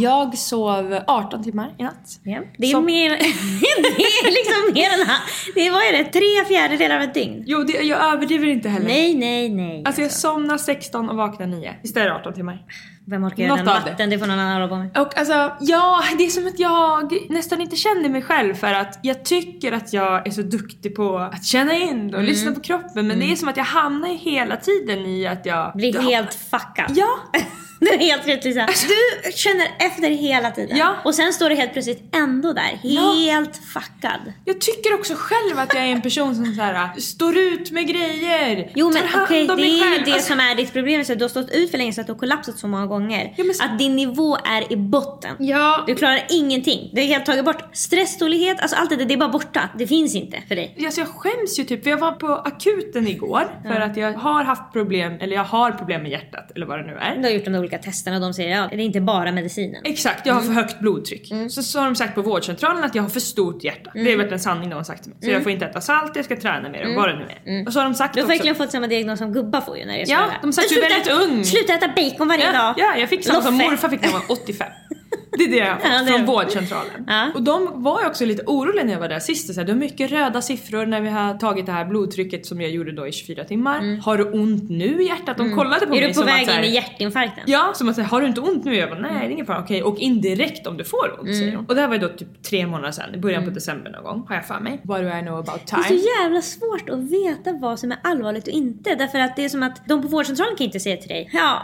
Jag sov 18 timmar i natt. Ja, det, är Som- mer, det är liksom mer än det. Vad är det? Tre fjärdedelar av ett dygn? Jo, det, jag överdriver inte heller. Nej, nej, nej. Alltså jag somnar 16 och vaknar 9. Visst är det 18 timmar? Vem orkar göra den av det. matten? Det får någon annan hålla på med. Och alltså, ja, det är som att jag nästan inte känner mig själv för att jag tycker att jag är så duktig på att känna in och lyssna på kroppen men det är som att jag hamnar ju hela tiden i att jag... Blir helt fuckad. Ja! Du är helt rätt Lisa. Du känner efter hela tiden. Ja. Och sen står du helt plötsligt ändå där. Ja. Helt fuckad. Jag tycker också själv att jag är en person som så här, står ut med grejer, Jo men tar hand okej, om det mig är ju själv. det Alltså, som är ditt problem. Så du har stått ut för länge så att du har kollapsat så många gånger. Ja, men Att din nivå är i botten. Ja. Du klarar ingenting. Du har helt tagit bort stresstålighet, alltså allt det där, det är bara borta. Det finns inte för dig. Alltså jag skäms ju typ, för jag var på akuten igår för att jag har haft problem, eller jag har problem med hjärtat eller vad det nu är. Du har gjort de där olika testerna och de säger ja, det är inte bara medicinen. Exakt, jag har Mm. för högt blodtryck. Så, så har de sagt på vårdcentralen att jag har för stort hjärta. Mm. Det är väl en sanning de har sagt till mig. Så jag får inte äta salt, jag ska träna mer och vad det nu är. Och så har de sagt Du har också... verkligen fått samma diagnos som gubbar får ju när det är Ja, de sagt du är väldigt ung. Sluta äta bacon varje Ja, dag. ja, jag fick samma som morfar fick när jag var 85. Det är det jag har fått är från vårdcentralen. Ja. Och de var ju också lite oroliga när jag var där sist. Så här, det är mycket röda siffror när vi har tagit det här blodtrycket som jag gjorde då i 24 timmar. Har du ont nu i hjärtat? De kollade på Mm. Är mig du på som väg att, här, in i hjärtinfarkten? Ja, som att säga, har du inte ont nu? Jag bara, nej det är ingen fara, okej, och in direkt om du får ont Mm. säger hon. Och det här var ju då typ tre månader sedan, i början på december någon gång, har jag för mig. What do I know about Det är time? så jävla svårt att veta vad som är allvarligt och inte. Därför att det är som att de på vårdcentralen kan inte säga till dig Ja,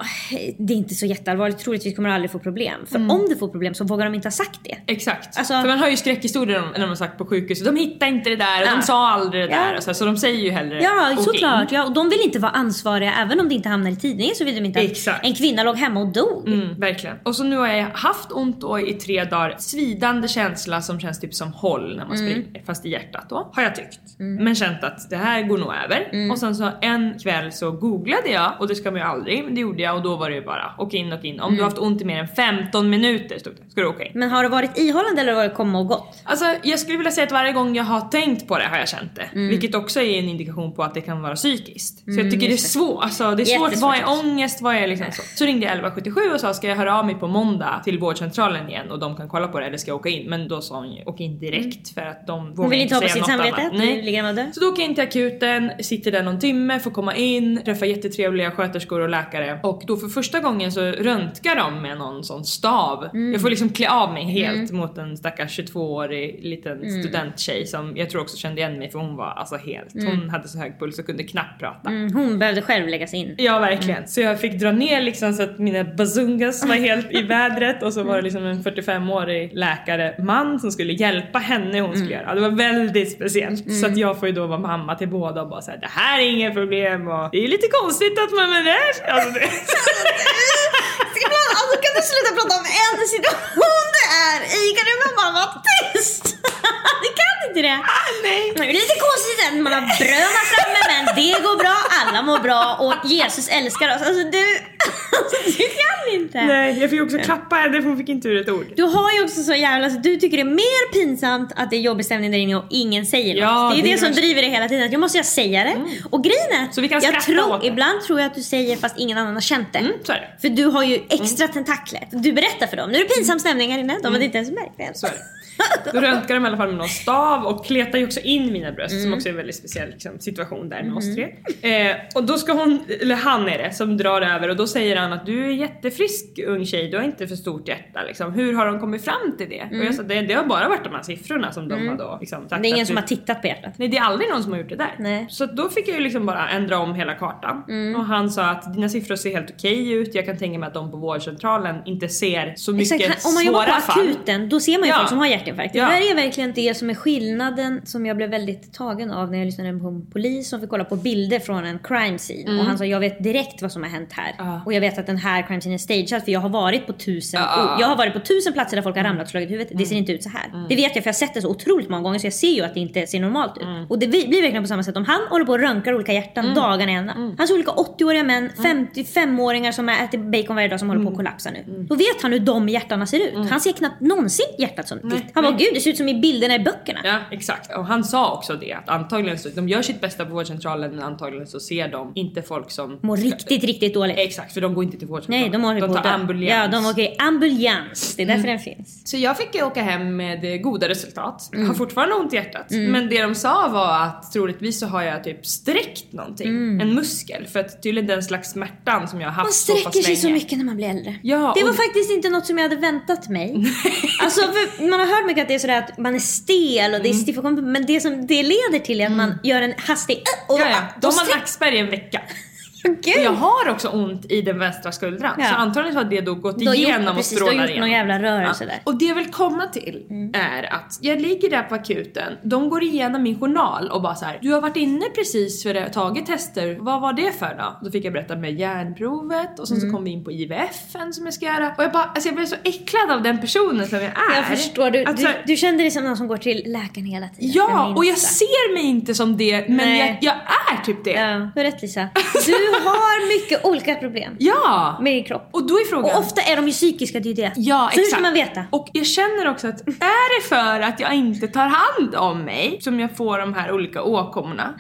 det är inte så jätteallvarligt, troligtvis kommer du aldrig få problem. För Mm. om du får problem så vågar de inte ha sagt det. Exakt. Alltså- för man hör ju skräckhistorier om, när de har sagt på sjukhuset, de hittade inte det där och Ja. de sa aldrig det där. och Så, så de säger ju hellre Ja, "Åk såklart. in." Ja, och de vill inte vara ansvariga även om det inte hamnar i tidningen så vill de inte att Exakt. en kvinna låg hemma och dog. Mm, verkligen. Och så nu har jag haft ont då i tre dagar. Svidande känsla som känns typ som håll när man Mm. springer. Fast i hjärtat då. Har jag tyckt. Men känt att det här går nog över. Mm. Och sen så en kväll så googlade jag och det ska man ju aldrig. Men det gjorde jag och då var det ju bara åka in och in. Om du har haft ont i mer än 15 minuter stod det. Ska du åka in. Men har det varit ihållande eller har det komma och gått? Alltså jag skulle vilja säga att varje gång jag har tänkt på det har jag känt det. Mm. Vilket också är en indikation på att det kan vara psykiskt. Så jag tycker det är svårt. Alltså, det är svårt. Vad är ångest? Vad är liksom så? Så ringde jag 1177 och sa ska jag höra av mig på måndag till vårdcentralen igen och de kan kolla på det eller ska jag åka in? Men då sa hon ju åk in direkt för att de vågar Mm. Hon vill inte ha på säga sitt något samvete annat. dör. Så då åker jag in till akuten, sitter där någon timme, får komma in, träffa jättetrevliga sköterskor och läkare och då för första gången så röntgar de med någon sån stav. Mm. Jag får liksom klä av mig helt mot en stackars 22-årig liten studenttjej som jag tror också kände igen mig för hon var alltså helt, hon hade så hög puls och kunde knappt prata. Mm, hon behövde själv läggas in. Ja verkligen. Så jag fick dra ner liksom så att mina bazungas var helt i vädret och så var det liksom en 45-årig läkare man som skulle hjälpa henne hon skulle göra. Det var väldigt speciellt. Så att jag får ju då vara mamma till båda och bara säga det här är inget problem och det är lite konstigt att man är... Alltså, det... Kan du sluta prata om en situation? Du är i? Kan du bara vara tyst? du kan inte det. Nej. Det är lite konstigt att man har bröd framme men det går bra, alla mår bra och Jesus älskar oss. Alltså du, du kan inte. Nej, jag fick också klappa henne för hon fick inte ur ett ord. Du har ju också så jävla, alltså, du tycker det är mer pinsamt att det är jobbig stämning där inne och ingen säger något. Ja, det är det det, som värst. driver dig hela tiden, att jag måste jag säga det. Och grejen är, Så vi kan jag tror, ibland tror jag att du säger fast ingen annan har känt det. Mm. För du har ju extra tentakler. Du berättar för dem, nu är det pinsam stämning här inne, de hade inte ens märkt det. Så är det. Då röntgar de i alla fall med någon stav och kletar ju också in mina bröst som också är en väldigt speciell liksom, situation där med oss tre. Eh, och då ska hon, eller han är det, som drar över och då säger han att du är jättefrisk ung tjej, du har inte för stort hjärta liksom. Hur har de kommit fram till det? Och jag sa det, det har bara varit de här siffrorna som de har då liksom, sagt Det är ingen som du, har tittat på hjärtat. Nej det är aldrig någon som har gjort det där. Nej. Så då fick jag ju liksom bara ändra om hela kartan. Och han sa att dina siffror ser helt okej ut, jag kan tänka mig att de på vårdcentralen inte ser så mycket Exakt, om man jobbar svåra på fall. akuten då ser man ju Ja. folk som har hjärtinfarkt. Ja. Det där är verkligen det som är skillnaden som jag blev väldigt tagen av när jag lyssnade på en polis som fick kolla på bilder från en crime scene. Och han sa jag vet direkt vad som har hänt här. Mm. Ja. Och jag vet att den här crime scene är stagead för jag har varit på tusen, Ja. Mm. jag har varit på tusen platser där folk har ramlat och slagit huvudet. Det ser inte ut så här. Det vet jag för jag har sett det så otroligt många gånger så jag ser ju att det inte ser normalt ut. Mm. Och det blir verkligen på samma sätt om han håller på och röntgar olika hjärtan dagarna i ända. Mm. Han ser olika 80-åriga män, 55-åringar som äter bacon varje dag som håller på att Mm. kollapsa nu. Då vet han hur de hjärtarna ser ut. Han ser knappt någonsin hjärtat som ditt. Han bara gud det ser ut som i bilderna i böckerna. Ja exakt och han sa också det att antagligen så, de gör sitt bästa på vårdcentralen men antagligen så ser de inte folk som Mår riktigt, riktigt dåligt. Exakt för de går inte till vårdcentralen. Nej, de håller på tar ambulans. Ja, de åker ambulans. Det är därför den finns. Så jag fick ju åka hem med eh, goda resultat. Mm. Har fortfarande ont i hjärtat. Men det de sa var att troligtvis så har jag typ sträckt någonting. En muskel. För att tydligen den slags smärtan som jag har haft Mm. Man så sträcker sig så mycket när man blir äldre. Ja, det var och- faktiskt inte något som jag hade väntat mig. alltså, man har hört mycket att det är sådär att man är stel och det är Mm. stiffa men det som det leder till är att man gör en hastig och Ja, ja. då har sträcker- nackspärr i en vecka. Gud. Jag har också ont i den vänstra skuldran. Ja. Så antagligen har det då gått Du har gjort- igenom och precis, du har strålar gjort någon igenom. jävla rörelse där. Mm. Och det jag vill komma till är att jag ligger där på akuten, de går igenom min journal och bara så här: du har varit inne precis för det, tagit tester, vad var det för då? Då fick jag berätta med järnprovet och sen Mm. så kom vi in på IVFen som jag ska göra. Och jag bara, alltså jag blev så äcklad av den personen som jag är. Jag förstår, du, Alltså, du, du kände dig som någon som går till läkaren hela tiden. Ja, och jag ser mig inte som det, men jag, jag är typ det. Ja, du har rätt Lisa. Du har mycket olika problem Ja! med din kropp. Och då är frågan... Och ofta är de ju psykiska, det är ju det. Ja, så hur exakt. ska man veta? Och jag känner också att är det för att jag inte tar hand om mig som jag får de här olika åkommorna?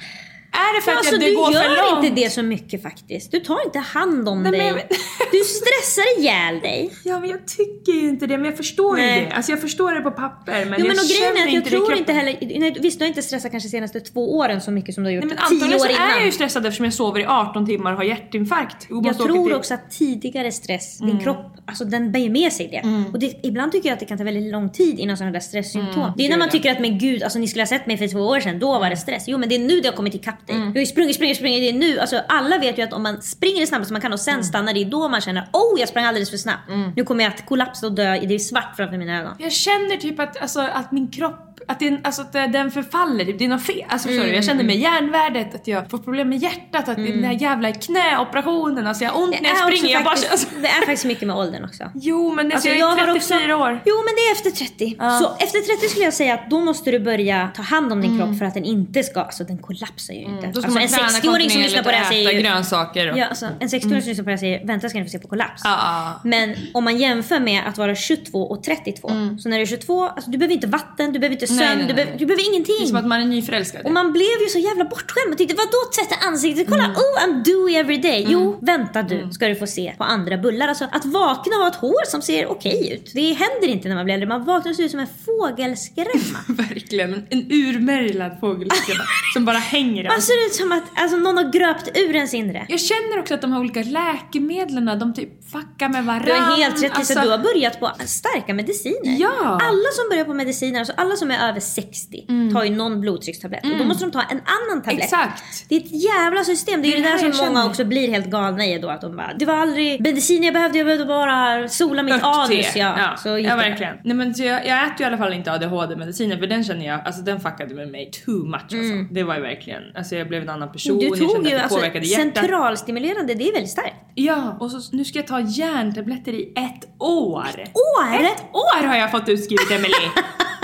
Är det för att Alltså, du går för gör långt? inte det så mycket faktiskt. Du tar inte hand om Nej, men dig. vet- Du stressar ihjäl dig. Ja men jag tycker ju inte det, men jag förstår Nej. ju det. Alltså jag förstår det på papper men Jo, jag men och grejen känner är att jag tror inte heller... Nej, visst, du har inte stressat kanske senaste två åren så mycket som du har gjort Nej men tio antagligen så år innan. är jag ju stressad eftersom jag sover i 18 timmar och har hjärtinfarkt. Och Jag tror också att tidigare stress, Mm. din kropp, alltså den bär ju med sig det. Och det, ibland tycker jag att det kan ta väldigt lång tid innan sådana där stresssymptom. det är när man ja. tycker att men gud, alltså ni skulle ha sett mig för två år sedan, då var det stress. Jo men det är nu det har kommit ikapp dig. Mm. Du har ju sprungit, sprungit, sprungit, det är nu. Alltså alla vet ju att om man springer det snabbaste man kan och sen Mm. stannar, det är då man känner oh jag sprang alldeles för snabbt. Nu kommer jag att kollapsa och dö, det är svart framför mina ögon. Jag känner typ att, alltså, att min kropp, att, den, alltså, att den förfaller, det är något fel. Alltså, du? Jag känner med järnvärdet, att jag får problem med hjärtat, att den här jävla knäoperationen, alltså jag har ont när jag springer. Jag bara, faktiskt, alltså, det är faktiskt mycket med åldern också. jo men alltså, jag är har 34 också, år. Jo men det är efter 30. Så efter 30 skulle jag säga att då måste du börja ta hand om din kropp för att den inte ska, alltså den kollapsar ju inte. Mm. Då ska Alltså, man en träna 60-åring som lyssnar på det här säger ju... grönsaker. Och, Ja, alltså, en 60-åring som lyssnar på det här säger vänta ska ni få se på kollaps. Ja, ja. Men om man jämför med att vara 22 och 32. Så när du är 22, alltså, du behöver inte vatten, du behöver inte sömn, Mm. du, behöver, du behöver ingenting. Det är som att man är nyförälskad. Och man blev ju så jävla bortskämd och tyckte vadå tvätta ansiktet? Kolla, Mm. oh I'm dewy every day. Jo, vänta du ska du få se på andra bullar. Alltså att vakna och ha ett hår som ser okej ut. Det händer inte när man blir äldre. Man vaknar och ser ut som en fågelskrämma. Verkligen, en- en urmärglad fågelskrämma som bara hänger i Man ser ut som att alltså, någon har gröpt ur ens inre. Jag känner också att de här olika läkemedlen, de typ fuckar med varandra. Du har helt rätt Alltså, du har börjat på starka mediciner. Ja. Alla som börjar på mediciner, alltså alla som är över 60 tar ju någon blodtryckstablett och då måste de ta en annan tablett. Exakt. Det är ett jävla system. Det är Det ju det är där som många också blir helt galna i då att de bara Det var aldrig medicin jag behövde, jag behövde bara sola mitt anus. Ja, ja, så ja det. verkligen. Nej, men jag, jag äter ju i alla fall inte ADHD-mediciner för den känner jag, alltså den fuckade med mig too much alltså. Det var ju verkligen, alltså jag blev en annan person, Mm. Du jag tog kände ju att det alltså hjärtat. centralstimulerande, det är väldigt starkt. Ja, och så, nu ska jag ta järntabletter i ett år. År? Ett år har jag fått utskrivet Emily.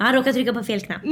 Han råkade trycka på fel knapp.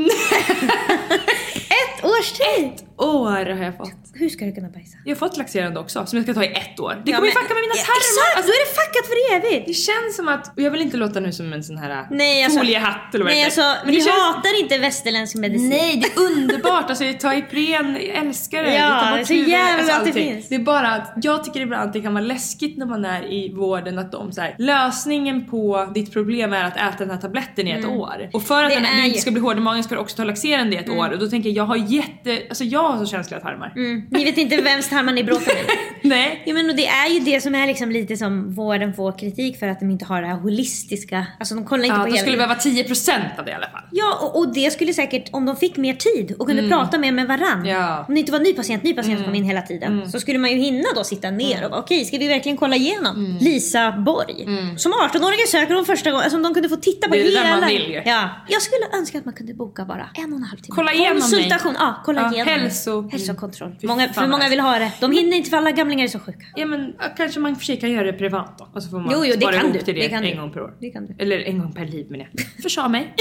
Ett års tid! År har jag fått. Hur ska du kunna bajsa? Jag har fått laxerande också som jag ska ta i ett år. Det Ja, kommer ju fucka med mina Ja, tarmar. Exakt, Alltså, då är det fuckat för evigt! det känns som att, och jag vill inte låta nu som en sån här Nej, alltså, foliehatt eller vad nej, alltså. Men vi känns- hatar inte västerländsk medicin. Nej, det är underbart. Alltså, ta Ipren, jag älskar det. Ja, det är så jävla bra att det finns. Det är bara att jag tycker ibland att det kan vara läskigt när man är i vården att de så här, lösningen på ditt problem är att äta den här tabletten i ett år. Och för att Mm. Den, är du inte ska bli hård i magen ska du också ta laxerande i ett år. Och då tänker jag, jag har jätte, alltså jag har så känsliga tarmar. Mm. Ni vet inte vems tarmar ni bråkar med. Nej. Ja, men och det är ju det som är liksom lite som vården får kritik för att de inte har det här holistiska, alltså de kollar inte Ja, på hela skulle det behöva 10% av det i alla fall. Ja, och, och det skulle säkert, om de fick mer tid och kunde prata mer med varann. Ja. Om det inte var ny patient, ny patient som kom in hela tiden. Så skulle man ju hinna då sitta ner och bara, okej, ska vi verkligen kolla igenom Lisa Borg? Som 18-åring söker hon första gången, alltså om de kunde få titta på Det är det hela... där man vill ju. Ja. Jag skulle önska att man kunde boka bara en och en halv timme. Kolla igenom mig. Konsultation, ja, kolla Ja, igenom. Hälso- Hälsokontroll. Många, för många vill ha det. De hinner inte för alla gamlingar är så sjuka. Ja men kanske man för sig kan göra det privat då. Och så får man Jo, jo, det spara kan ihop du. till det, Det kan en du. gång per år. Det kan du. Eller en gång per liv menar jag. Försa mig.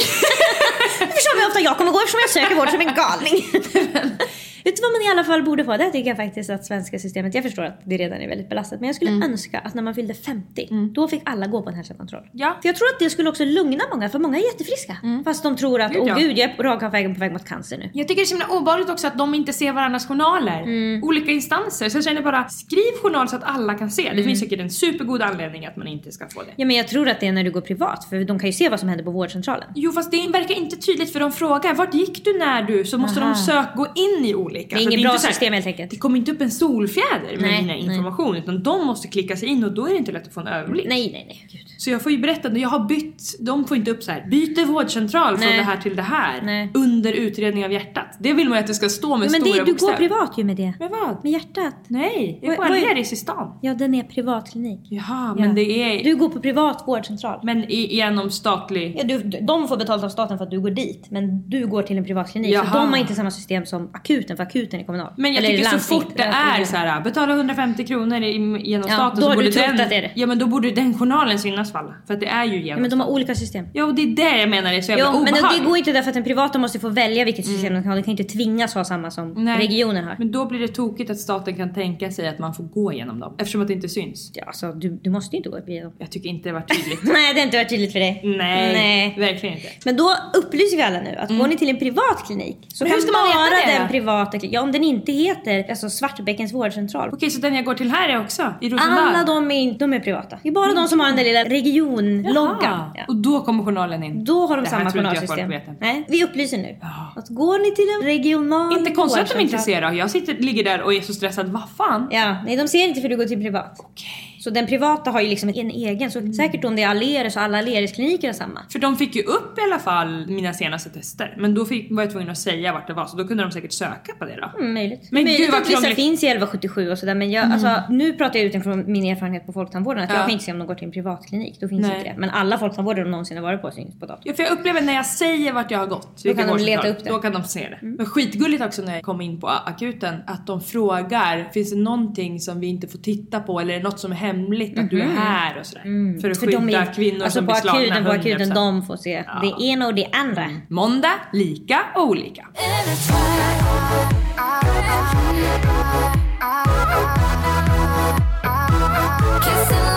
Förstår hur ofta jag kommer gå eftersom jag söker vård som en galning. Vet du vad man i alla fall borde få? Det tycker jag faktiskt att svenska systemet, jag förstår att det redan är väldigt belastat, men jag skulle önska att när man fyllde 50, då fick alla gå på en hälsokontroll. Ja. För jag tror att det skulle också lugna många, för många är jättefriska. Fast de tror att, åh gud, jag är rakt på väg, på väg mot cancer nu. Jag tycker det är så himla obehagligt också att de inte ser varandras journaler. Mm. Olika instanser. Så jag känner bara, skriv journal så att alla kan se. Mm. Det finns säkert en supergod anledning att man inte ska få det. Ja men jag tror att det är när du går privat, för de kan ju se vad som händer på vårdcentralen. Jo fast det verkar inte tydligt för de frågar vart gick du när du? Så måste Aha. de söka, gå in i olika. Det är inget bra här- system helt enkelt. Det kommer inte upp en solfjäder med Nej, mina nej. information utan de måste klicka sig in och då är det inte lätt att få en överblick. Nej, nej, nej. Gud. Så jag får ju berätta, jag har bytt, de får inte upp så här. byter vårdcentral från Nej. det här till det här. Nej. Under utredning av hjärtat. Det vill man ju att det ska stå med Men stora det, du bokstäver. går privat ju med det. Men vad? Med hjärtat. Nej, jag är på är- Aleris i stan. Ja, den är privatklinik. Jaha, Ja. men det är... Du går på privat vårdcentral. Men i, genom statlig... Ja, du, de får betalt av staten för att du går dit, men du går till en privatklinik. Jaha. Så de har inte samma system som akuten, för akuten är kommunal. Men jag Eller tycker så fort det är så här, betala 150 kronor i, genom Ja, staten då så borde den... att det är det. Ja men då borde den journalen synas för alla. För att det är ju genom Ja, men de har olika system. Ja och det är det jag menar är så jävla Jo, men det, går inte därför att den privata måste få välja vilket system de kan ha. De kan inte tvingas ha samma som Nej. regionen har. Men då blir det tokigt att staten kan tänka sig att man får gå igenom dem. Eftersom att det inte syns. Ja, alltså, du, du måste ju inte gå igenom. Jag tycker inte det var tydligt. Nej, det har inte varit tydligt för dig. Nej, Nej. verkligen inte. Men då upplyser vi alla nu att går ni till en privat klinik så Men hur kan ska man veta bara den privata kliniken, ja om den inte heter alltså Svartbäckens vårdcentral. Okej så den jag går till här är också? I Rosendal? Alla de är, de är privata. Det är bara de som har den där lilla regionloggan. Ja. Och då kommer journalen in? Då har de Det samma journalsystem. Nej, vi upplyser nu. Ja. Att går ni till en regional Inte konstigt att de ser det. Jag sitter, ligger där och är så stressad. Vad fan? Ja, nej de ser inte för du går till privat. Så den privata har ju liksom en egen. Så säkert om det är Aleris och alla Aleris-kliniker är samma. För de fick ju upp i alla fall mina senaste tester. Men då fick, var jag tvungen att säga vart det var så då kunde de säkert söka på det då. Mm, möjligt. Men möjligt gud, att vissa finns i 1177 och sådär men jag, alltså, nu pratar jag utifrån min erfarenhet på folktandvården att Ja. jag kan inte se om de går till en privatklinik. Då finns Nej. inte det. Men alla folktandvårdare de någonsin har varit på syns på datorn. Ja, för jag upplever när jag säger vart jag har gått. Då kan de leta upp det. Mm. Då kan de se det. Men skitgulligt också när jag kom in på akuten att de frågar finns det någonting som vi inte får titta på eller är det något som är hemligt att du är här och sådär. För att Mhm. Mm. För skydda de är, kvinnor alltså som blir slagna akuten, på akuten 100%. de får se Ja. det ena och det andra. Måndag, lika och olika. Kissing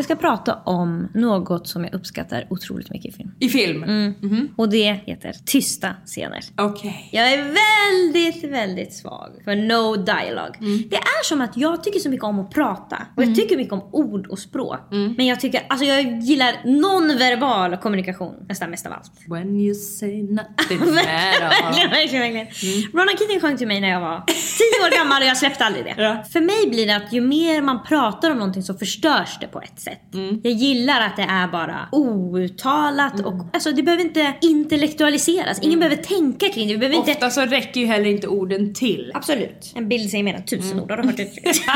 Jag ska prata om något som jag uppskattar otroligt mycket i film. I film? Och det heter tysta scener. Okej. Jag är väldigt, väldigt svag för no dialogue. Det är som att jag tycker så mycket om att prata och jag tycker mycket om ord och språk. Men jag tycker, alltså jag gillar nonverbal kommunikation nästan mest av allt. When you say nothing verkligen, verkligen, verkligen. Ronan Keating sjöng till mig när jag var 10 år gammal och jag släppte aldrig det. Ja. För mig blir det att ju mer man pratar om någonting så förstörs det på ett sätt. Jag gillar att det är bara outtalat och alltså det behöver inte intellektualiseras. Ingen behöver tänka kring det. Vi behöver inte... Ofta så räcker ju heller inte orden till. Absolut. En bild säger mer än tusen ord. Har du hört uttrycket?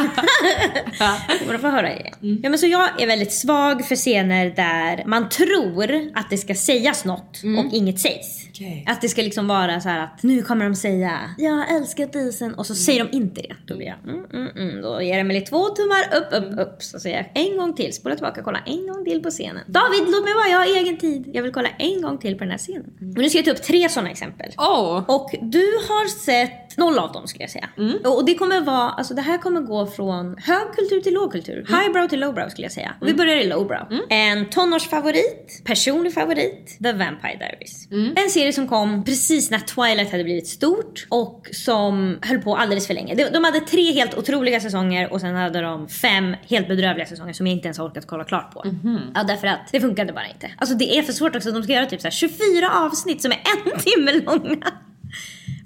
Kommer du få höra det? Ja, men så jag är väldigt svag för scener där man tror att det ska sägas något och inget sägs. Okej. Att det ska liksom vara så att nu kommer de säga jag älskar disen och så säger de inte det. Då blir jag mm, mm, mm. Då ger mig två tummar upp, upp, upp. Så säger jag en gång till, spola tillbaka, kolla en gång till på scenen. David, låt mig vara, jag har egen tid. Jag vill kolla en gång till på den här scenen. Och nu ska jag ta upp tre sådana exempel. Åh! Och du har sett noll av dem skulle jag säga. Och det kommer vara, alltså det här kommer gå från hög kultur till låg kultur. Highbrow till lowbrow skulle jag säga. Och vi börjar i lowbrow. En tonårsfavorit, personlig favorit, The Vampire Diaries. En serie som kom precis när Twilight hade blivit stort och som höll på alldeles för länge. De, de hade tre helt otroliga säsonger och sen hade de fem helt bedrövliga säsonger som jag inte ens har orkat kolla klart på. Ja, därför att det funkade bara inte. Alltså det är för svårt också. De ska göra typ så här 24 avsnitt som är en timme långa.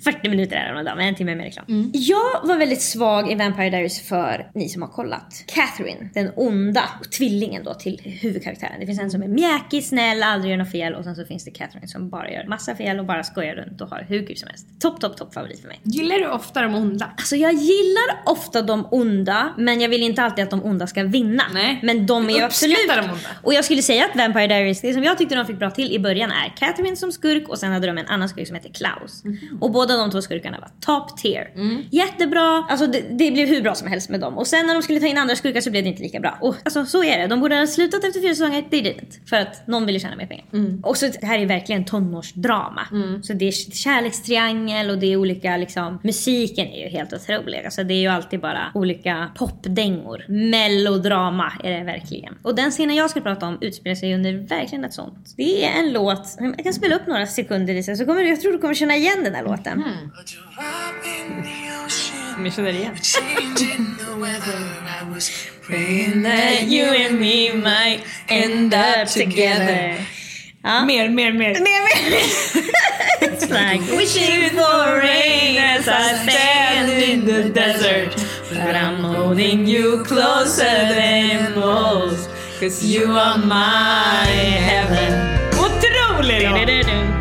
40 minuter är det men en timme med reklam. Jag var väldigt svag i Vampire Diaries för ni som har kollat. Catherine, den onda tvillingen då till huvudkaraktären. Det finns en som är mjäkig, snäll, aldrig gör något fel och sen så finns det Catherine som bara gör massa fel och bara skojar runt och har hur kul som helst. Topp, topp, topp favorit för mig. Gillar du ofta de onda? Alltså jag gillar ofta de onda men jag vill inte alltid att de onda ska vinna. Nej. Men de är ju absolut... de onda. Och jag skulle säga att Vampire Diaries, det som jag tyckte de fick bra till i början är Catherine som skurk och sen hade de en annan skurk som heter Klaus. Mhm. Och båda de två skurkarna var top tier. Mm. Jättebra, alltså det, det blev hur bra som helst med dem. Och sen när de skulle ta in andra skurkar så blev det inte lika bra. Och alltså så är det, de borde ha slutat efter fyra säsonger, they didn't. För att någon ville tjäna mer pengar. Mm. Och så det här är verkligen tonårsdrama. Så det är kärlekstriangel och det är olika liksom, musiken är ju helt otrolig. Alltså det är ju alltid bara olika popdängor. Melodrama är det verkligen. Och den scenen jag ska prata om utspelar sig under verkligen ett sånt. Det är en låt, jag kan spela upp några sekunder Lisa, så kommer du, jag tror du kommer känna igen den här låten. Jag känner igen. That you and me might end up together. Ja. Mer, mer, mer. Mer, mer. It's like wishing for rain as I stand in the desert. But I'm holding you closer than most. Cause you are my heaven. Otrolig!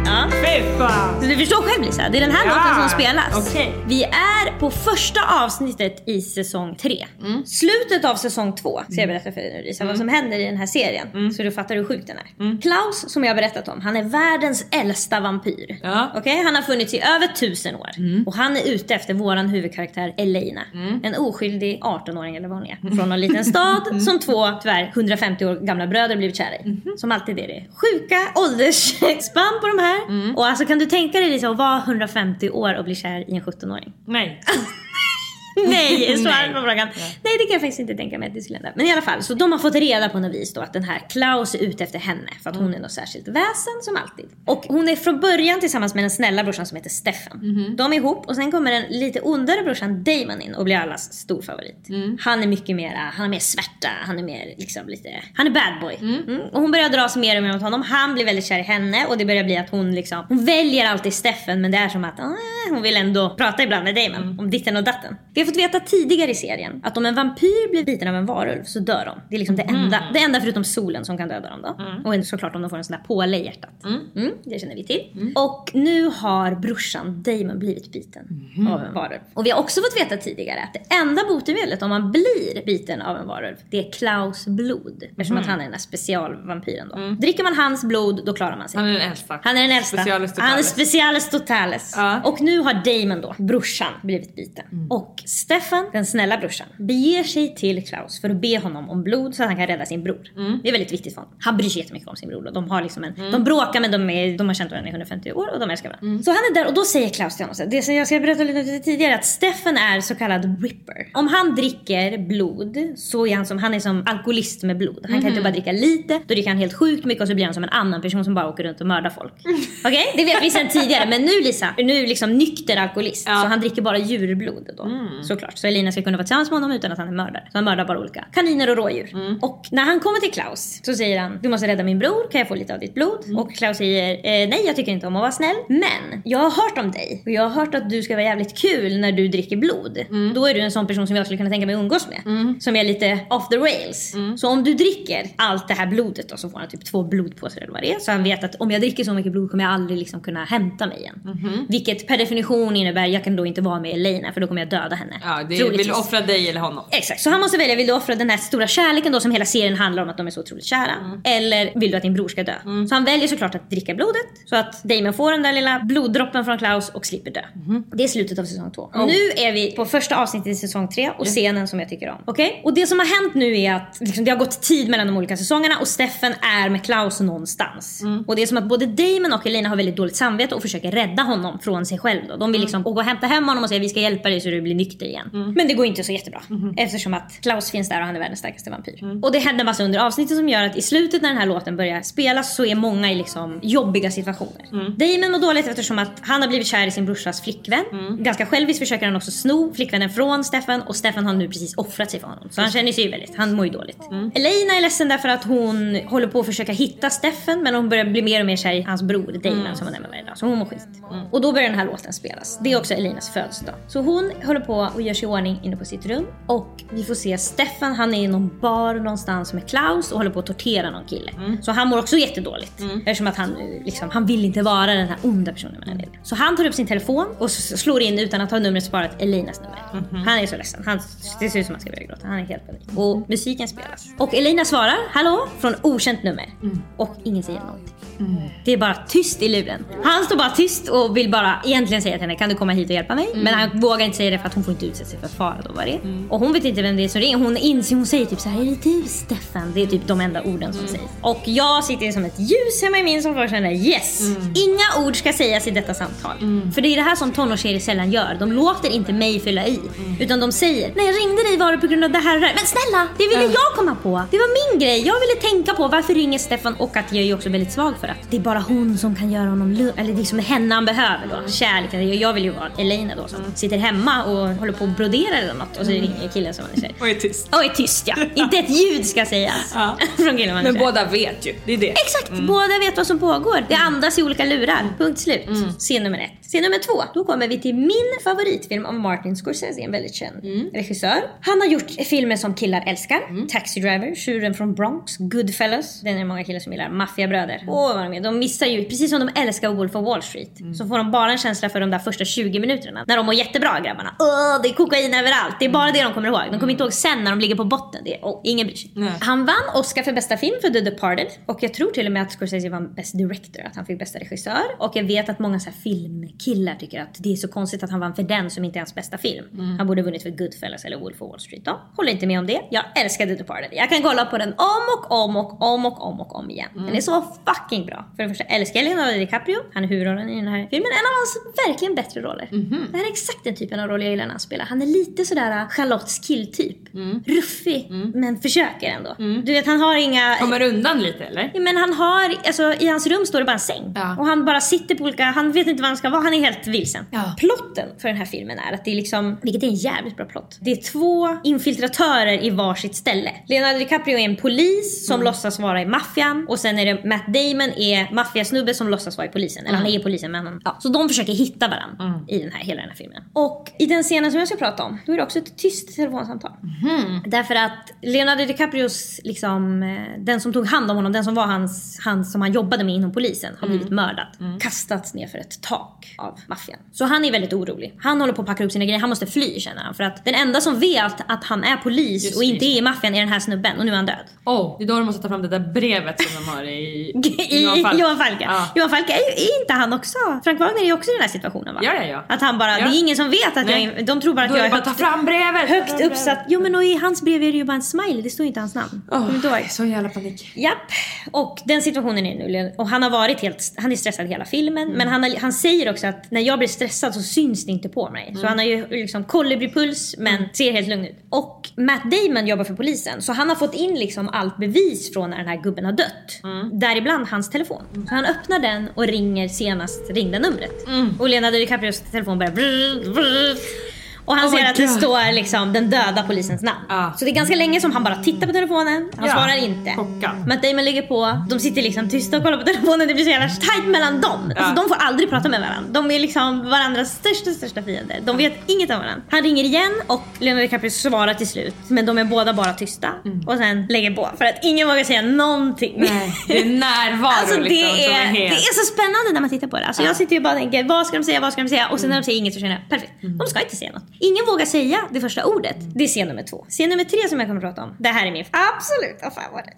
Ja. Fy fan! Så du förstår själv Lisa, det är den här Ja, låten som spelas. okej. Vi är på första avsnittet i säsong 3. Mm. Slutet av säsong 2 ska jag berätta för dig nu Lisa, vad som händer i den här serien. Mm. Så du fattar hur sjuk den är. Klaus, som jag har berättat om, han är världens äldsta vampyr. Ja. Mm. Okej, Han har funnits i över tusen år. Och han är ute efter våran huvudkaraktär Elena. Mm. En oskyldig 18-åring eller vad hon är. Från en liten stad som två tyvärr 150 år gamla bröder blivit kära i. Som alltid är det sjuka åldersspann på de här. Mm. Och alltså kan du tänka dig det är så att vara 150 år och bli kär i en 17-åring? Nej. Nej, svaret på frågan. Nej, det kan jag faktiskt inte tänka mig att det skulle hända. Men i alla fall, så de har fått reda på något vis då att den här Klaus är ute efter henne för att hon är något särskilt väsen som alltid. Och hon är från början tillsammans med den snälla brorsan som heter Stefan. De är ihop och sen kommer den lite ondare brorsan Damon in och blir allas stor favorit. Han är mycket mera, han är mer svärta, han är mer liksom lite, han är bad boy. Mm. Och hon börjar dras mer och mer mot honom. Han blir väldigt kär i henne och det börjar bli att hon liksom, hon väljer alltid Stefan men det är som att ah, hon vill ändå prata ibland med Damon om ditten och datten. Vi har fått veta tidigare i serien att om en vampyr blir biten av en varulv så dör de. Det är liksom det, enda, det enda förutom solen som kan döda dem då. Och såklart om de får en sån där påle i hjärtat. Mm, det känner vi till. Och nu har brorsan Damon blivit biten av en varulv. Och vi har också fått veta tidigare att det enda botemedlet om man blir biten av en varulv, det är Klaus blod. Eftersom att han är den där specialvampyren då. Dricker man hans blod, då klarar man sig. Han är den äldsta. Han är den äldsta. Han är specialis totalis. Ja. Och nu har Damon då, brorsan, blivit biten. Och Stefan, den snälla brorsan, beger sig till Klaus för att be honom om blod så att han kan rädda sin bror. Det är väldigt viktigt för honom. Han bryr sig jättemycket om sin bror. och De, har liksom en, de bråkar men de, är, de har känt varandra i 150 år och de älskar varandra. Så han är där och då säger Klaus till honom, så det som jag ska berätta lite tidigare, att Stefan är så kallad ripper. Om han dricker blod så är han som, han är som alkoholist med blod. Han kan inte bara dricka lite, då dricker han helt sjukt mycket och så blir han som en annan person som bara åker runt och mördar folk. Okej? Det vet vi sedan tidigare. Men nu Lisa, nu liksom nykter alkoholist. Så han dricker bara djurblod då. Såklart. Så Elina ska kunna vara tillsammans med honom utan att han är mördare. Så han mördar bara olika kaniner och rådjur. Och när han kommer till Klaus så säger han du måste rädda min bror, kan jag få lite av ditt blod? Och Klaus säger eh, nej jag tycker inte om att vara snäll. Men jag har hört om dig och jag har hört att du ska vara jävligt kul när du dricker blod. Då är du en sån person som jag skulle kunna tänka mig umgås med. Som är lite off the rails. Så om du dricker allt det här blodet då så får han typ två blodpåsar eller vad det är. Så han vet att om jag dricker så mycket blod kommer jag aldrig liksom kunna hämta mig igen. Vilket per definition innebär jag kan då inte vara med Elena för då kommer jag döda henne. Ja, det, Troligtvis. vill du offra dig eller honom? Exakt, så han måste välja. Vill du offra den här stora kärleken då som hela serien handlar om att de är så otroligt kära? Eller vill du att din bror ska dö? Så han väljer såklart att dricka blodet så att Damon får den där lilla bloddroppen från Klaus och slipper dö. Det är slutet av säsong två. Nu är vi på första avsnittet i säsong tre och scenen som jag tycker om. Okej? Och det som har hänt nu är att liksom, det har gått tid mellan de olika säsongerna och Steffen är med Klaus någonstans. Och det är som att både Damon och Elina har väldigt dåligt samvete och försöker rädda honom från sig själv. Då. De vill liksom gå och hämta hem honom och säga vi ska hjälpa dig så du blir nykter igen. Men det går inte så jättebra. Eftersom att Klaus finns där och han är världens starkaste vampyr. Och det händer massa under avsnittet som gör att i slutet när den här låten börjar spelas så är många i liksom jobbiga situationer. Damon mår dåligt eftersom att han har blivit kär i sin brorsas flickvän. Ganska själviskt försöker han också sno flickvännen från Stefan och Stefan har nu precis offrat sig för honom. Så han känner sig ju väldigt, han mår ju dåligt. Elena är ledsen därför att hon håller på att försöka hitta Stefan men hon börjar bli mer och mer kär i hans bror Damon som hon är med varje dag. Så hon mår skit. Och då börjar den här låten spelas. Det är också Elinas födelsedag. Så hon håller på och gör sig i ordning inne på sitt rum och vi får se Stefan, han är i någon bar någonstans med Klaus och håller på att tortera någon kille. Så han mår också jättedåligt. Eftersom att han, liksom, han vill inte vara den här onda personen med den Så han tar upp sin telefon och slår in utan att ha numret sparat Elinas nummer. Han är så ledsen. Han, det ser ut som att han ska börja gråta. Han är helt panik. Och musiken spelas. Och Elina svarar hallå från okänt nummer. Och ingen säger någonting. Det är bara tyst i luren. Han står bara tyst och vill bara egentligen säga till henne kan du komma hit och hjälpa mig? Men han vågar inte säga det för att hon får inte utsätta sig för fara då vad det är. Och hon vet inte vem det är som ringer. Hon inser, hon säger typ så här är det du Stefan? Det är typ de enda orden som sägs. Och jag sitter som ett ljus hemma i min som bara känner yes! Inga ord ska sägas i detta samtal. För det är det här som tonårstjejer sällan gör. De låter inte mig fylla i. Utan de säger när jag ringde dig var det på grund av det här och det här. Men snälla! Det ville jag komma på. Det var min grej. Jag ville tänka på varför ringer Stefan och att jag är ju också väldigt svag för att det är bara hon som kan göra honom lugn. Eller liksom henne han behöver då. Kärleken. Jag vill ju vara Elina då som sitter hemma och håller på och broderar eller något och så ringer killen som man är kär. Och är tyst. Och är tyst ja. Inte ett ljud ska sägas. Ja. Från killen man är Men kär i. båda vet ju. Det är det. Exakt! Båda vet vad som pågår. Det andas i olika lurar. Punkt slut. Scen nummer ett. Scen nummer två. Då kommer vi till min favoritfilm av Martin Scorsese, en väldigt känd regissör. Han har gjort filmer som killar älskar. Taxi Driver, Tjuren från Bronx, Goodfellas. Den är det många killar som gillar. Maffiabröder. Åh vad de är. De missar ju, precis som de älskar Wolf of Wall Street, så får de bara en känsla för de där första 20 minuterna. När de mår jättebra grabbarna. Det är kokain överallt. Det är bara det de kommer ihåg. De kommer inte ihåg sen när de ligger på botten. Det är, åh, ingen bryr sig. Nej. Han vann Oscar för bästa film för The Departed och jag tror till och med att Scorsese vann Best Director, att han fick bästa regissör. Och jag vet att många så här filmkillar tycker att det är så konstigt att han vann för den som inte är hans bästa film. Han borde ha vunnit för Goodfellas eller Wolf of Wall Street då. Håller inte med om det. Jag älskar The Departed. Jag kan kolla på den om och om och om och om och om igen. Den är så fucking bra. För det första älskar jag Leonardo DiCaprio. Han är huvudrollen i den här filmen. En av hans verkligen bättre roller. Det här är exakt den typen av roll jag gillar han spelar. Han är lite sådär äh, Charlottes killtyp. Ruffig, men försöker ändå. Du vet, han har inga... Kommer undan lite eller? Ja, men han har, alltså i hans rum står det bara en säng. Ja. Och han bara sitter på olika, han vet inte vad han ska vara, han är helt vilsen. Ja. Plotten för den här filmen är att det är liksom, vilket är en jävligt bra plott. Det är två infiltratörer i varsitt ställe. Leonardo DiCaprio är en polis som låtsas vara i maffian och sen är det Matt Damon är maffiasnubbe som låtsas vara i polisen. Eller han är polisen men han, ja. Så de försöker hitta varandra i den här, hela den här filmen. Och i den scenen som jag ska prata om, då är det också ett tyst telefonsamtal. Därför att Leonardo DiCaprios, liksom, eh, den som tog hand om honom, den som var hans, han som han jobbade med inom polisen, har blivit mördad. Kastats ner för ett tak av maffian. Så han är väldigt orolig. Han håller på att packa upp sina grejer, han måste fly känner han. För att den enda som vet att han är polis Just och inte är i maffian är den här snubben och nu är han död. Oh, det är då de måste ta fram det där brevet som de har i I Johan Falk. Falk. Ja. Johan Falk är, ju, är inte han också... Frank Wagner är också i den här situationen va? Ja, ja, ja. Att han bara, Ja. det är ingen som vet att Nej. jag är, De tror bara att Då är jag det är bara ta högt, fram brevet! högt uppsatt. Jo men och i hans brev är det ju bara en smiley, det står inte hans namn. Du inte ihåg? Så jävla panik. Japp. Och den situationen är nu. Och han har varit helt, han är stressad hela filmen. Mm. Men han, har, han säger också att när jag blir stressad så syns det inte på mig. Mm. Så han har ju liksom kolibripuls men ser helt lugn ut. Och Matt Damon jobbar för polisen. Så han har fått in liksom allt bevis från när den här gubben har dött. Mm. Däribland hans telefon. Så han öppnar den och ringer senast ringde numret. Mm. Och Leonardo DiCaprios telefon börjar brrr, brrr. Och han Oh ser att det God. står liksom den döda polisens namn. Ja. Så det är ganska länge som han bara tittar på telefonen. Han Ja. svarar inte. Chockad. Matt Damon ligger på, de sitter liksom tysta och kollar på telefonen. Det blir så jävla tight mellan dem. Alltså, de får aldrig prata med varandra. De är liksom varandras största, största fiender. De vet inget om varandra. Han ringer igen och Leonardo DiCaprio svarar till slut. Men de är båda bara tysta. Och sen lägger på. För att ingen vågar säga någonting. Nej, det är närvaro Alltså det, liksom som är, är det helt... är så spännande när man tittar på det. Alltså Jag sitter ju bara och tänker, vad ska de säga, vad ska de säga? Och sen när de säger inget så känner jag, perfekt. De ska inte säga något. Ingen vågar säga det första ordet. Det är scen nummer två. Scen nummer tre som jag kommer att prata om. Det här är min absoluta favorit.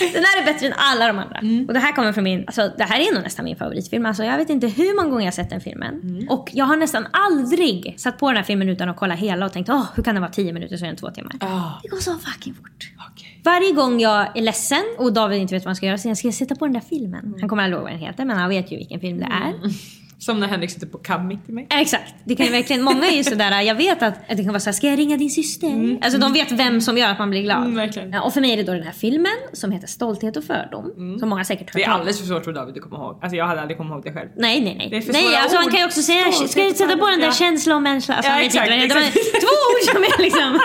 Den här är bättre än alla de andra. Och det här kommer från min, alltså det här är nog nästan min favoritfilm. Alltså jag vet inte hur många gånger jag har sett den filmen. Och jag har nästan aldrig satt på den här filmen utan att kolla hela och tänkt, åh hur kan det vara 10 minuter så är den två timmar. Ah, Det går så fucking fort. okej. Varje gång jag är ledsen och David inte vet vad han ska göra så jag ska sätta på den där filmen. Han kommer aldrig ihåg vad den heter men han vet ju vilken film det är. Som när Henrik sitter på cab mitt i mig. Exakt. Det kan ju verkligen, många är ju sådär, jag vet att, att det kan vara såhär, ska jag ringa din syster? Alltså de vet vem som gör att man blir glad. Mm, verkligen. Och för mig är det då den här filmen som heter Stolthet och fördom. Som många säkert Mm. Det hört är alldeles för svårt för David att komma ihåg. Alltså jag hade aldrig kommit ihåg det själv. Nej, nej, nej. Det är för nej alltså han ord. kan ju också säga, Stolthet ska jag och sätta på den där ja. känsla och människa? Alltså, Ja, han exakt, vad det exakt. Två ord som är liksom...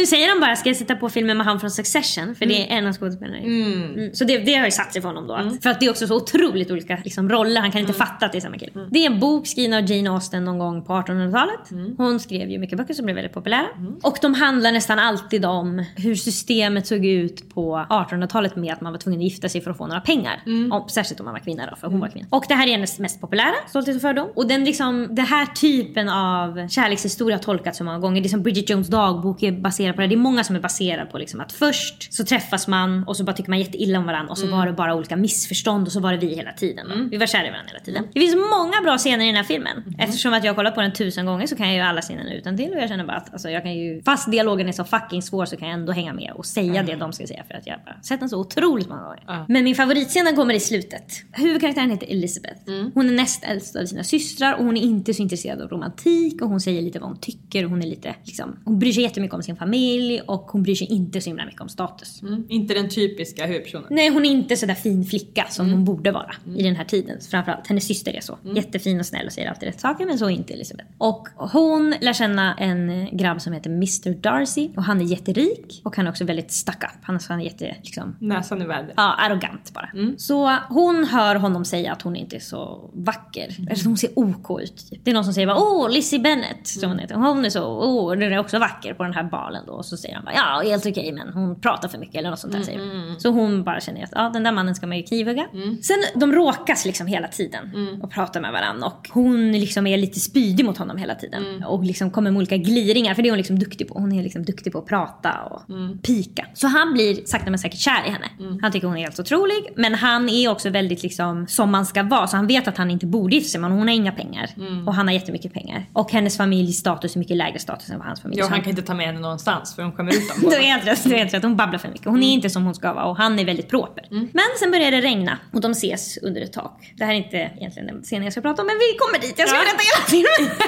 Nu säger de bara, ska jag sätta på filmen med han från Succession? För det är en av skådespelarna. Mm. Så det, det har ju satt sig för honom då. Att, För att det är också så otroligt olika liksom, roller. Han kan inte fatta att det är samma kille. Det är en bok skriven av Jane Austen någon gång på 1800-talet. Hon skrev ju mycket böcker som blev väldigt populära. Och de handlar nästan alltid om hur systemet såg ut på 1800-talet med att man var tvungen att gifta sig för att få några pengar. Om, särskilt om man var kvinna då, för hon var kvinna. Och det här är hennes mest populära, Stolthet och fördom. Och den liksom, det här typen av kärlekshistoria har tolkats så många gånger. Det är som Bridget Jones dagbok är baserad på det. Det är många som är baserade på liksom att först så träffas man och så bara tycker man jätteilla om varandra och så var det bara olika missförstånd och så var det vi hela tiden. va? Vi var kära i varandra hela tiden. Det finns många bra scener i den här filmen. Eftersom att jag har kollat på den tusen gånger så kan jag ju alla scenerna utan till och jag känner bara att alltså, jag kan ju, fast dialogen är så fucking svår så kan jag ändå hänga med och säga det de ska säga för att jag har sett den så otroligt många gånger. Men min favoritscen kommer i slutet. Huvudkaraktären heter Elizabeth. Hon är näst äldst av sina systrar och hon är inte så intresserad av romantik och hon säger lite vad hon tycker. Hon är lite liksom, hon bryr sig jättemycket om sin familj och hon bryr sig inte så himla mycket om status. Mm. Inte den typiska huvudpersonen. Nej hon är inte sådär fin flicka som hon borde vara i den här tiden. Framförallt hennes syster är så. Jättefin och snäll och säger alltid rätt saker men så är inte Elisabeth. Och hon lär känna en grabb som heter Mr Darcy och han är jätterik och han är också väldigt stuck up. Han är, han är jätte liksom Näsan i vädret. Ja, arrogant bara. Så hon hör honom säga att hon inte är så vacker. Alltså hon ser OK ut. Typ. Det är någon som säger bara åh, Lizzie Bennett. Som hon heter. Hon är så, åh, den är också vacker på den här balen då. Och så säger han bara ja, helt okej men hon pratar för mycket eller något sånt där säger hon. Så hon bara känner att ja, den där mannen ska man ju knivhugga. Sen de råkas liksom hela tiden och pratar med varandra. Och hon liksom är lite spydig mot honom hela tiden. Och liksom kommer med olika gliringar. För det är hon liksom duktig på. Hon är liksom duktig på att prata och pika. Så han blir sakta men säkert kär i henne. Han tycker hon är helt otrolig. Men han är också väldigt liksom som man ska vara. Så han vet att han inte borde gifta sig men hon har inga pengar. Och han har jättemycket pengar. Och hennes familjs status är mycket lägre status än vad hans familj Ja, Så han han- kan inte ta med henne någonstans för hon skämmer ut dem. du är helt rätt, du är helt rätt. Hon babblar för mycket. Hon är inte som hon ska vara och han är väldigt proper. Men sen börjar det regna och de ses under ett tak. Det här är inte egentligen den scenen jag ska prata om men vi kommer dit. Jag ska Ja. berätta hela filmen.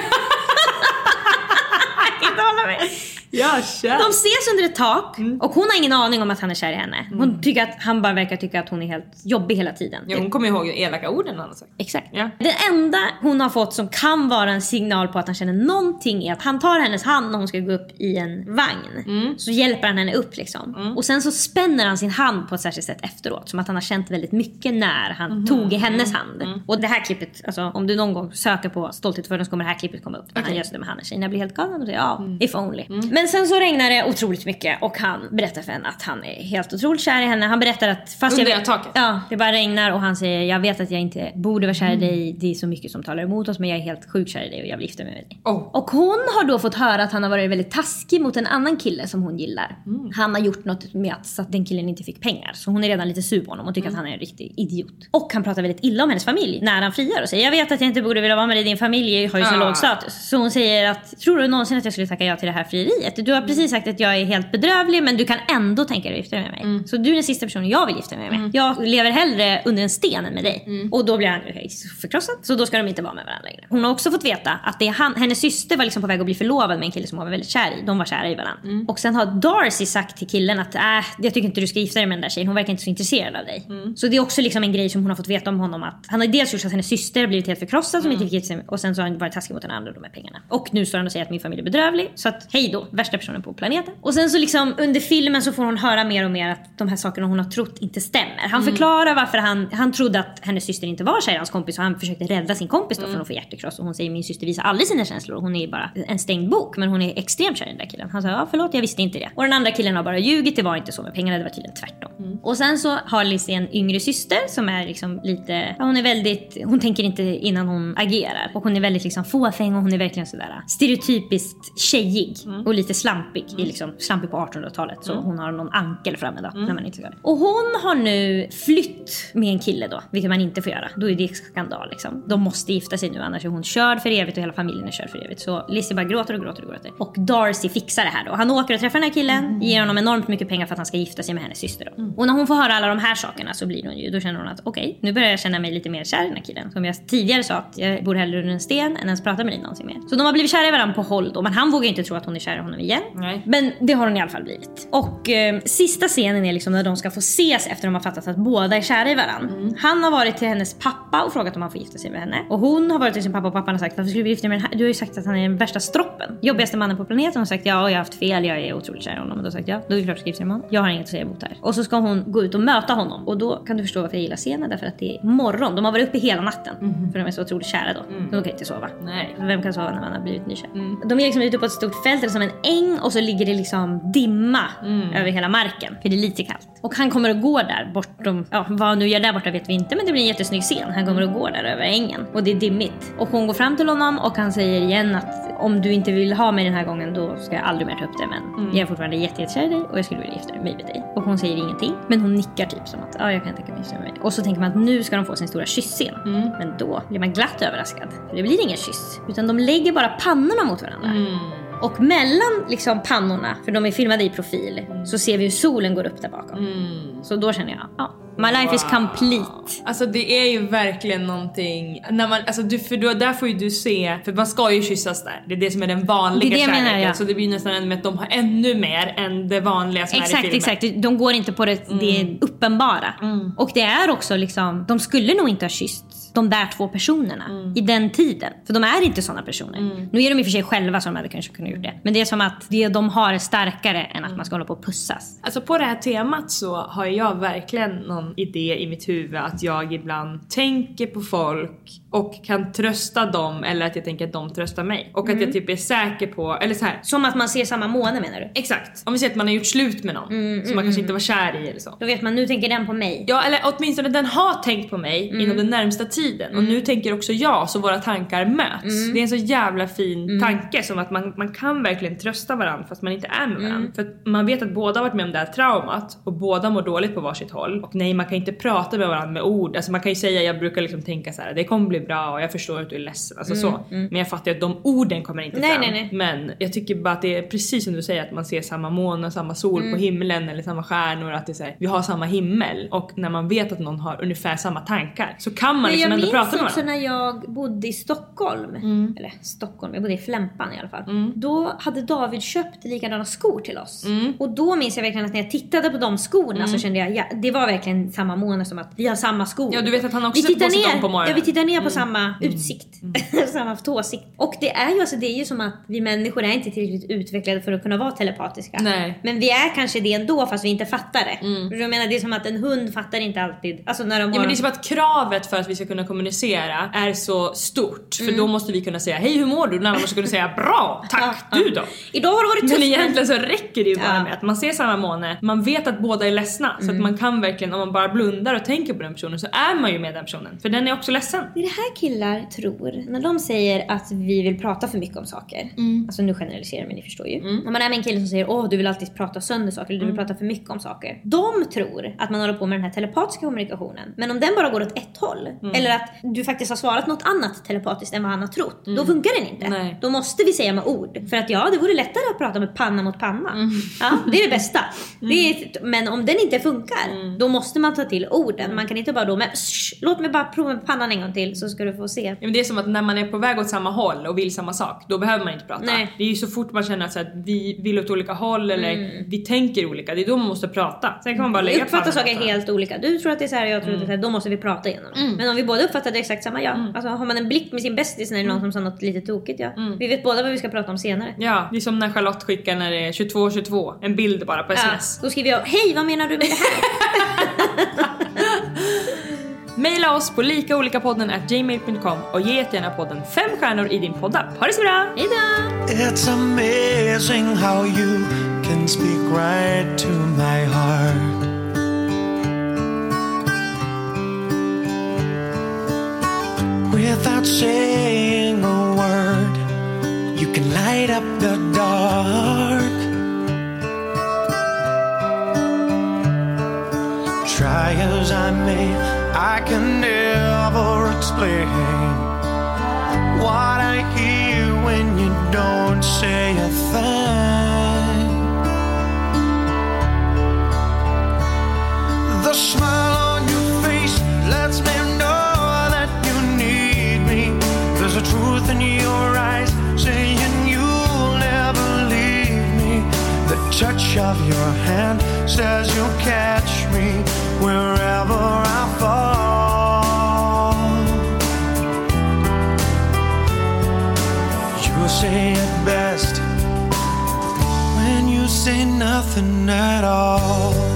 jag kan inte hålla mig. Ja, kör. De ses under ett tak och hon har ingen aning om att han är kär i henne. Hon tycker att han bara verkar tycka att hon är helt jobbig hela tiden. Ja, hon kommer ihåg elaka orden han har sagt. Exakt. Ja. Det enda hon har fått som kan vara en signal på att han känner någonting är att han tar hennes hand när hon ska gå upp i en vagn. Så hjälper han henne upp liksom. Och sen så spänner han sin hand på ett särskilt sätt efteråt. Som att han har känt väldigt mycket när han tog i hennes hand. Och det här klippet, alltså om du någon gång söker på stolthet för så kommer det här klippet komma upp. När han gör sådär med handen. Tjejerna blir helt galna och säger ja, if only. Men sen så regnar det otroligt mycket och han berättar för henne att han är helt otroligt kär i henne. Han berättar att fast Under jag taket? Ja, det bara regnar och han säger jag vet att jag inte borde vara kär i dig. Det är så mycket som talar emot oss men jag är helt sjukt kär i dig och jag vill gifta mig med dig. Oh. Och hon har då fått höra att han har varit väldigt taskig mot en annan kille som hon gillar. Han har gjort något med att, så att den killen inte fick pengar. Så hon är redan lite sur på honom och tycker att han är en riktig idiot. Och han pratar väldigt illa om hennes familj när han friar och säger jag vet att jag inte borde vilja vara med dig, din familj har ju så Ah. låg status. Så hon säger att tror du någonsin att jag skulle tacka ja till det här frieriet? Du har precis sagt att jag är helt bedrövlig men du kan ändå tänka dig att gifta dig med mig. Så du är den sista personen jag vill gifta mig med. Jag lever hellre under en sten än med dig. Och då blir han förkrossad. Så då ska de inte vara med varandra längre. Hon har också fått veta att det är han, hennes syster var liksom på väg att bli förlovad med en kille som hon var väldigt kär i. De var kära i varandra. Och sen har Darcy sagt till killen att äh, jag tycker inte du ska gifta dig med den där tjejen. Hon verkar inte så intresserad av dig. Så det är också liksom en grej som hon har fått veta om honom. Att han har dels gjort så att hennes syster har blivit helt förkrossad som inte fick gifta sig med. Och sen så har han varit taskig mot den andra och de här pengarna. Och nu står han och säger att min familj är bedrövlig. Så att hej då, värsta personen på planeten. Och sen så liksom under filmen så får hon höra mer och mer att de här sakerna hon har trott inte stämmer. Han förklarar varför han, han trodde att hennes syster inte var kär i hans kompis och han försökte rädda sin kompis då från att få hjärtekross. Och hon säger min syster visar aldrig sina känslor. Hon är bara en stängd bok men hon är extremt kär i den där killen. Han sa ja förlåt jag visste inte det. Och den andra killen har bara ljugit, det var inte så med pengarna, det var tydligen tvärtom. Och sen så har Lizzie en yngre syster som är liksom lite, ja, hon är väldigt, hon tänker inte innan hon agerar. Och hon är väldigt liksom fåfäng och hon är verkligen sådär stereotypiskt tjejig och lite slampig. I liksom, slampig på 1800-talet så hon har någon ankel framme då när man inte ska det. Och hon har nu flytt med en kille då, vilket man inte får göra. Då är det skandal liksom. De måste gifta sig nu annars är hon körd för evigt och hela familjen är körd för evigt. Så Lizzie bara gråter och gråter och gråter. Och Darcy fixar det här då. Han åker och träffar den här killen, ger honom enormt mycket pengar för att han ska gifta sig med hennes syster då. Och när hon får höra alla de här sakerna så blir hon ju, då känner hon att okej, nu börjar jag känna mig lite mer kär i den här killen. Som jag tidigare sa att jag bor hellre under en sten än ens prata med dig någonsin mer. Så de har blivit kära i varandra på håll då, men han vågar inte tro att hon är kär i honom igen. Nej. Men det har hon i alla fall blivit. Och eh, sista scenen är liksom när de ska få ses efter de har fattat att båda är kära i varandra. Han har varit till hennes pappa och frågat om han får gifta sig med henne. Och hon har varit till sin pappa och pappan har sagt varför skulle vi gifta dig med den här? Du har ju sagt att han är den värsta stroppen. Jobbigaste mannen på planeten. Hon har sagt ja, jag har haft fel, jag är otroligt kär i honom. Och då har sagt ja, då är det klart du ska gifta dig med honom. Jag har inget att säga emot det här. Och så ska hon gå ut och möta honom. Och då kan du förstå varför jag gillar scenen. Därför att det är morgon. De har varit uppe hela natten. För de är så otroligt kära då. De kan inte sova. Nej. Vem kan sova när man har blivit nykär? De är liksom ute på ett stort fält, eller som en äng och så ligger det liksom dimma över hela marken. För det är lite kallt. Och han kommer att gå där bortom, ja vad han nu gör där borta vet vi inte men det blir en jättesnygg scen. Han kommer att gå där över ängen och det är dimmigt. Och hon går fram till honom och han säger igen att om du inte vill ha mig den här gången då ska jag aldrig mer ta upp det men jag är fortfarande jätte- jättekär i dig och jag skulle vilja gifta mig med dig. Och hon säger ingenting men hon nickar typ som att ja jag kan tänka mig gifta mig med dig. Och så tänker man att nu ska de få sin stora kyssscen. Men då blir man glatt överraskad. För det blir ingen kyss. Utan de lägger bara pannorna mot varandra. Och mellan liksom pannorna, för de är filmade i profil, så ser vi hur solen går upp där bakom. Så då känner jag, ja, my life is complete. Alltså det är ju verkligen någonting, när man, alltså du, för då, där får ju du se, för man ska ju kyssas där. Det är det som är den vanliga Det är det jag kärleken. menar, ja. Så det blir nästan ännu med att de har ännu mer än det vanliga som är i Exakt, filmen. exakt. De går inte på det, det uppenbara. Och det är också liksom, de skulle nog inte ha kyssts de där två personerna i den tiden. För de är inte sådana personer. Nu är de i och för sig själva så de hade kanske kunnat gjort det. Men det är som att det de har är starkare än att man ska hålla på och pussas. Alltså på det här temat så har jag verkligen någon idé i mitt huvud att jag ibland tänker på folk och kan trösta dem eller att jag tänker att de tröstar mig. Och att jag typ är säker på, eller så här. Som att man ser samma måne menar du? Exakt. Om vi säger att man har gjort slut med någon som man kanske inte var kär i eller så. Då vet man, nu tänker den på mig. Ja eller åtminstone den har tänkt på mig inom den närmsta tiden och nu tänker också jag så våra tankar möts. Det är en så jävla fin tanke som att man, man kan verkligen trösta varandra fast man inte är med varandra. För att man vet att båda har varit med om det här traumat och båda mår dåligt på varsitt håll. Och nej man kan inte prata med varandra med ord. Alltså man kan ju säga, jag brukar liksom tänka så här: det kommer bli bra och jag förstår att du är ledsen. Alltså så. Men jag fattar ju att de orden kommer inte Mm, Nej, fram. nej, nej. Men jag tycker bara att det är precis som du säger att man ser samma måne, samma sol Mm. på himlen eller samma stjärnor. Att det är så här, vi har samma himmel. Och när man vet att någon har ungefär samma tankar så kan man liksom jag minns prata med också varandra. Mm. när jag bodde i Stockholm, eller Stockholm, jag bodde i Flämpan i alla fall. Då hade David köpt likadana skor till oss. Mm. Och då minns jag verkligen att när jag tittade på de skorna så kände jag, ja, det var verkligen samma måne som att vi har samma skor. Ja, du vet att han också vi tittar på sig ner, dem på morgonen. Mm. Ja, vi tittar ner på samma utsikt. samma tåsikt. Och det är ju alltså, det är ju som att vi människor är inte tillräckligt utvecklade för att kunna vara telepatiska. Nej. Men vi är kanske det ändå fast vi inte fattar det. För Jag menar det är som att en hund fattar inte alltid, alltså när de har Ja, men det är som att kravet för att vi ska kunna kommunicera är så stort. För Mm. då måste vi kunna säga hej hur mår du? Den andra måste kunna säga bra, tack, du då? Idag har det varit tufft Men egentligen så räcker det ju bara med att man ser samma måne, man vet att båda är ledsna. Så Mm. att man kan verkligen, om man bara blundar och tänker på den personen så är man ju med den personen. För den är också ledsen. Det är det här killar tror när de säger att vi vill prata för mycket om saker. Alltså nu generaliserar men ni förstår ju. Om man är med en kille som säger åh du vill alltid prata sönder saker eller du vill prata för mycket om saker. De tror att man håller på med den här telepatiska kommunikationen. Men om den bara går åt ett håll eller att du faktiskt har svarat något annat telepatiskt än vad han har trott. Då funkar den inte. Nej. Då måste vi säga med ord. För att ja, det vore lättare att prata med panna mot panna. Ja, det är det bästa. Det är, men om den inte funkar, då måste man ta till orden. Man kan inte bara då, men shh, låt mig bara prova med pannan en gång till så ska du få se. Men det är som att när man är på väg åt samma håll och vill samma sak, då behöver man inte prata. Nej. Det är ju så fort man känner att, vi vill åt olika håll eller vi tänker olika, det är då man måste prata. Sen kan man bara Vi lägga uppfattar pannan saker helt olika. Du tror att det är så här, jag tror att det är så här. Då måste vi prata igenom det. Men om vi båda uppfattar det exakt samma, ja. Alltså har man en blick med sin bästis när det är någon som sa något lite tokigt, ja. Vi vet båda vad vi ska prata om senare. Ja, det är som när Charlotte skickar när det är 22.22, en bild bara på Ja, sms. då skriver jag, hej vad menar du med det här? Maila oss på likaolikapodden at gmail.com och ge jättegärna podden fem stjärnor i din poddapp. Ha det så bra! Hejdå! It's amazing how you can speak right to my heart. Without saying a word, you can light up the dark. Try as I may, I can never explain what I hear when you don't say a thing. The smile touch of your hand says you'll catch me wherever I fall. You say it best when you say nothing at all.